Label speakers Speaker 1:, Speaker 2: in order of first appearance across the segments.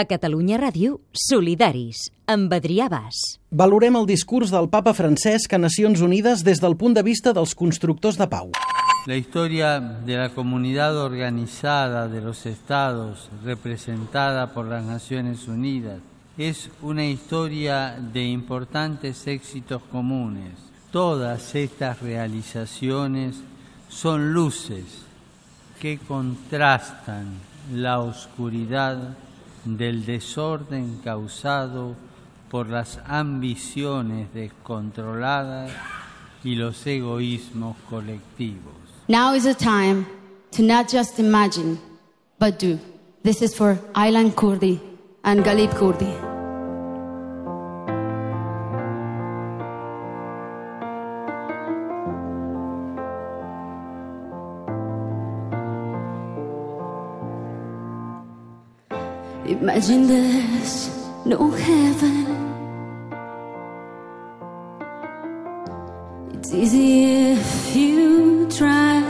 Speaker 1: A Catalunya Ràdio, Solidaris, amb Adrià Bas.
Speaker 2: Valorem el discurs del papa Francesc a Nacions Unides des del punt de vista dels constructors de pau.
Speaker 3: La historia de la comunidad organizada de los estados representada por las Naciones Unidas es una historia de importantes éxitos comunes. Todas estas realizaciones son luces que contrastan la oscuridad del desorden causado por las ambiciones descontroladas y los egoísmos colectivos.
Speaker 4: Now is the time to not just imagine, but do. This is for Aylan Kurdi and Galip Kurdi. Imagine there's no heaven. It's easy if you try.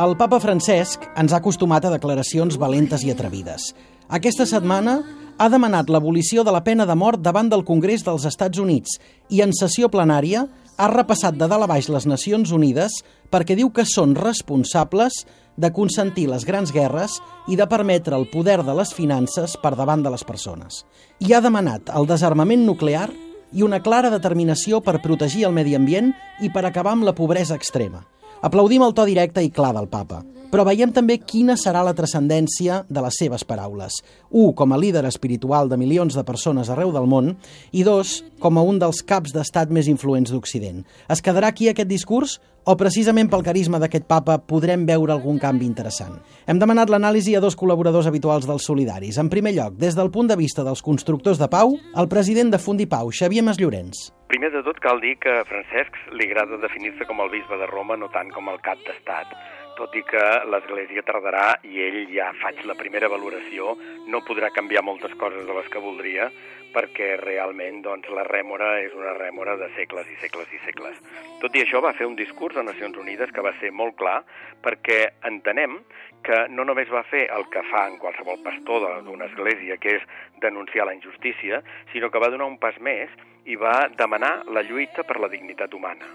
Speaker 2: El papa Francesc ens ha acostumat a declaracions valentes i atrevides. Aquesta setmana ha demanat l'abolició de la pena de mort davant del Congrés dels Estats Units i en sessió plenària ha repassat de dalt a baix les Nacions Unides perquè diu que són responsables de consentir les grans guerres i de permetre el poder de les finances per davant de les persones. I ha demanat el desarmament nuclear i una clara determinació per protegir el medi ambient i per acabar amb la pobresa extrema. Aplaudim el to directe i clar del papa, però veiem també quina serà la transcendència de les seves paraules. Un, com a líder espiritual de milions de persones arreu del món, i dos, com a un dels caps d'estat més influents d'Occident. Es quedarà aquí aquest discurs o precisament pel carisma d'aquest papa podrem veure algun canvi interessant? Hem demanat l'anàlisi a dos col·laboradors habituals dels Solidaris. En primer lloc, des del punt de vista dels constructors de pau, el president de Fundipau, Xavier Masllorens.
Speaker 5: Primer de tot cal dir que a Francesc li agrada definir-se com el bisbe de Roma, no tant com el cap d'estat tot i que l'Església tardarà i ell ja faig la primera valoració, no podrà canviar moltes coses de les que voldria perquè realment doncs, la rèmora és una rèmora de segles i segles i segles. Tot i això va fer un discurs a Nacions Unides que va ser molt clar perquè entenem que no només va fer el que fa en qualsevol pastor d'una església, que és denunciar la injustícia, sinó que va donar un pas més i va demanar la lluita per la dignitat humana.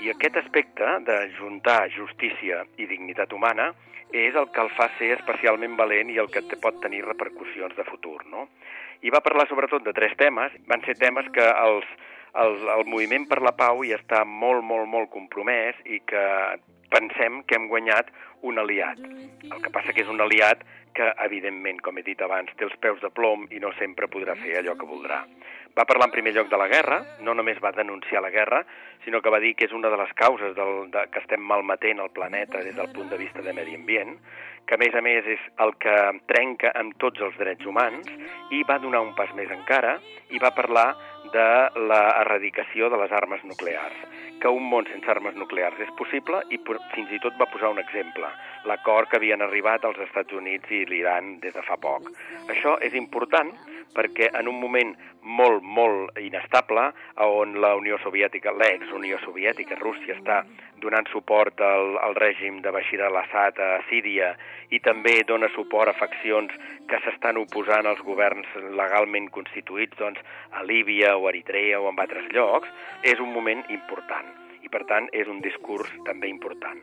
Speaker 5: I aquest aspecte de juntar justícia i dignitat humana és el que el fa ser especialment valent i el que pot tenir repercussions de futur. No? I va parlar sobretot de tres temes. Van ser temes que els, el, el moviment per la pau hi està molt, molt, molt compromès i que pensem que hem guanyat un aliat. El que passa que és un aliat que, evidentment, com he dit abans, té els peus de plom i no sempre podrà fer allò que voldrà. Va parlar en primer lloc de la guerra, no només va denunciar la guerra, sinó que va dir que és una de les causes del, de, que estem malmetent el planeta des del punt de vista de medi ambient, que a més a més és el que trenca amb tots els drets humans, i va donar un pas més encara i va parlar de l'erradicació de les armes nuclears que un món sense armes nuclears és possible i fins i tot va posar un exemple, l'acord que havien arribat als Estats Units i l'Iran des de fa poc. Això és important perquè en un moment molt, molt inestable, on la Unió Soviètica, l'ex-Unió Soviètica, Rússia, està donant suport al, al règim de Bashir al-Assad a Síria i també dona suport a faccions que s'estan oposant als governs legalment constituïts doncs, a Líbia o Eritrea o en altres llocs, és un moment important i, per tant, és un discurs també important.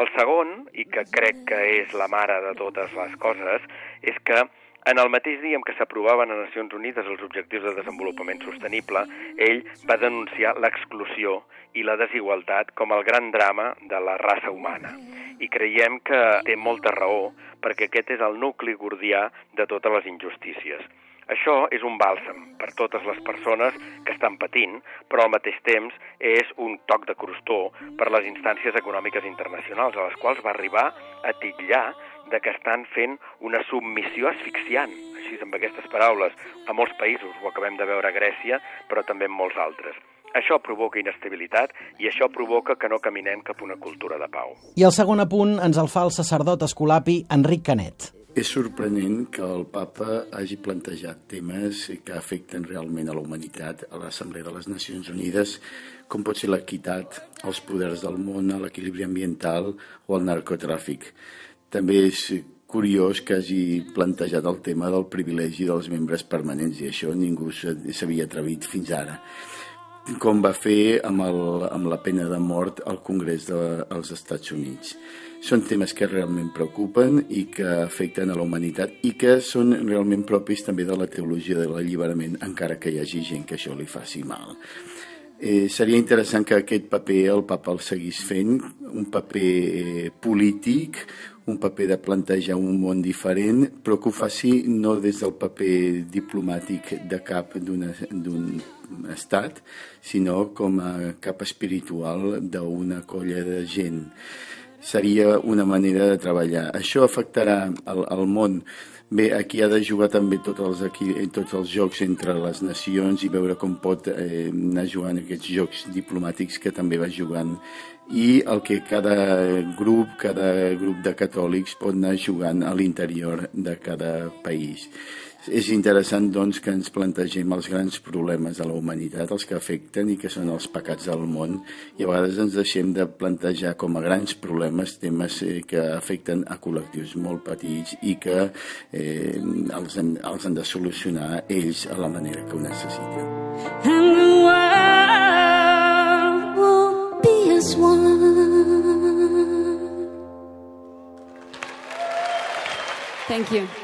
Speaker 5: El segon, i que crec que és la mare de totes les coses, és que en el mateix dia en què s'aprovaven a Nacions Unides els Objectius de Desenvolupament Sostenible, ell va denunciar l'exclusió i la desigualtat com el gran drama de la raça humana. I creiem que té molta raó, perquè aquest és el nucli gordià de totes les injustícies. Això és un bàlsam per totes les persones que estan patint, però al mateix temps és un toc de crostó per les instàncies econòmiques internacionals, a les quals va arribar a titllar de que estan fent una submissió asfixiant, així amb aquestes paraules, a molts països, ho acabem de veure a Grècia, però també en molts altres. Això provoca inestabilitat i això provoca que no caminem cap a una cultura de pau.
Speaker 2: I el segon apunt ens el fa el sacerdot escolapi Enric Canet.
Speaker 6: És sorprenent que el papa hagi plantejat temes que afecten realment a la humanitat a l'Assemblea de les Nacions Unides, com pot ser l'equitat, els poders del món, l'equilibri ambiental o el narcotràfic. També és curiós que hagi plantejat el tema del privilegi dels membres permanents i això ningú s'havia atrevit fins ara com va fer amb, el, amb la pena de mort al Congrés dels Estats Units. Són temes que realment preocupen i que afecten a la humanitat i que són realment propis també de la teologia de l'alliberament, encara que hi hagi gent que això li faci mal. Eh, seria interessant que aquest paper el papa el seguís fent, un paper eh, polític, un paper de plantejar un món diferent, però que ho faci no des del paper diplomàtic de cap d'un estat, sinó com a cap espiritual d'una colla de gent. Seria una manera de treballar. Això afectarà el, el món Bé, aquí ha de jugar també tots els, aquí, tots els jocs entre les nacions i veure com pot eh, anar jugant aquests jocs diplomàtics que també va jugant i el que cada grup, cada grup de catòlics pot anar jugant a l'interior de cada país. És interessant, doncs, que ens plantegem els grans problemes de la humanitat, els que afecten i que són els pecats del món, i a vegades ens deixem de plantejar com a grans problemes temes eh, que afecten a col·lectius molt petits i que eh, els, hem, els han de solucionar ells a la manera que ho necessiten. And the world will be as one.
Speaker 1: Thank you.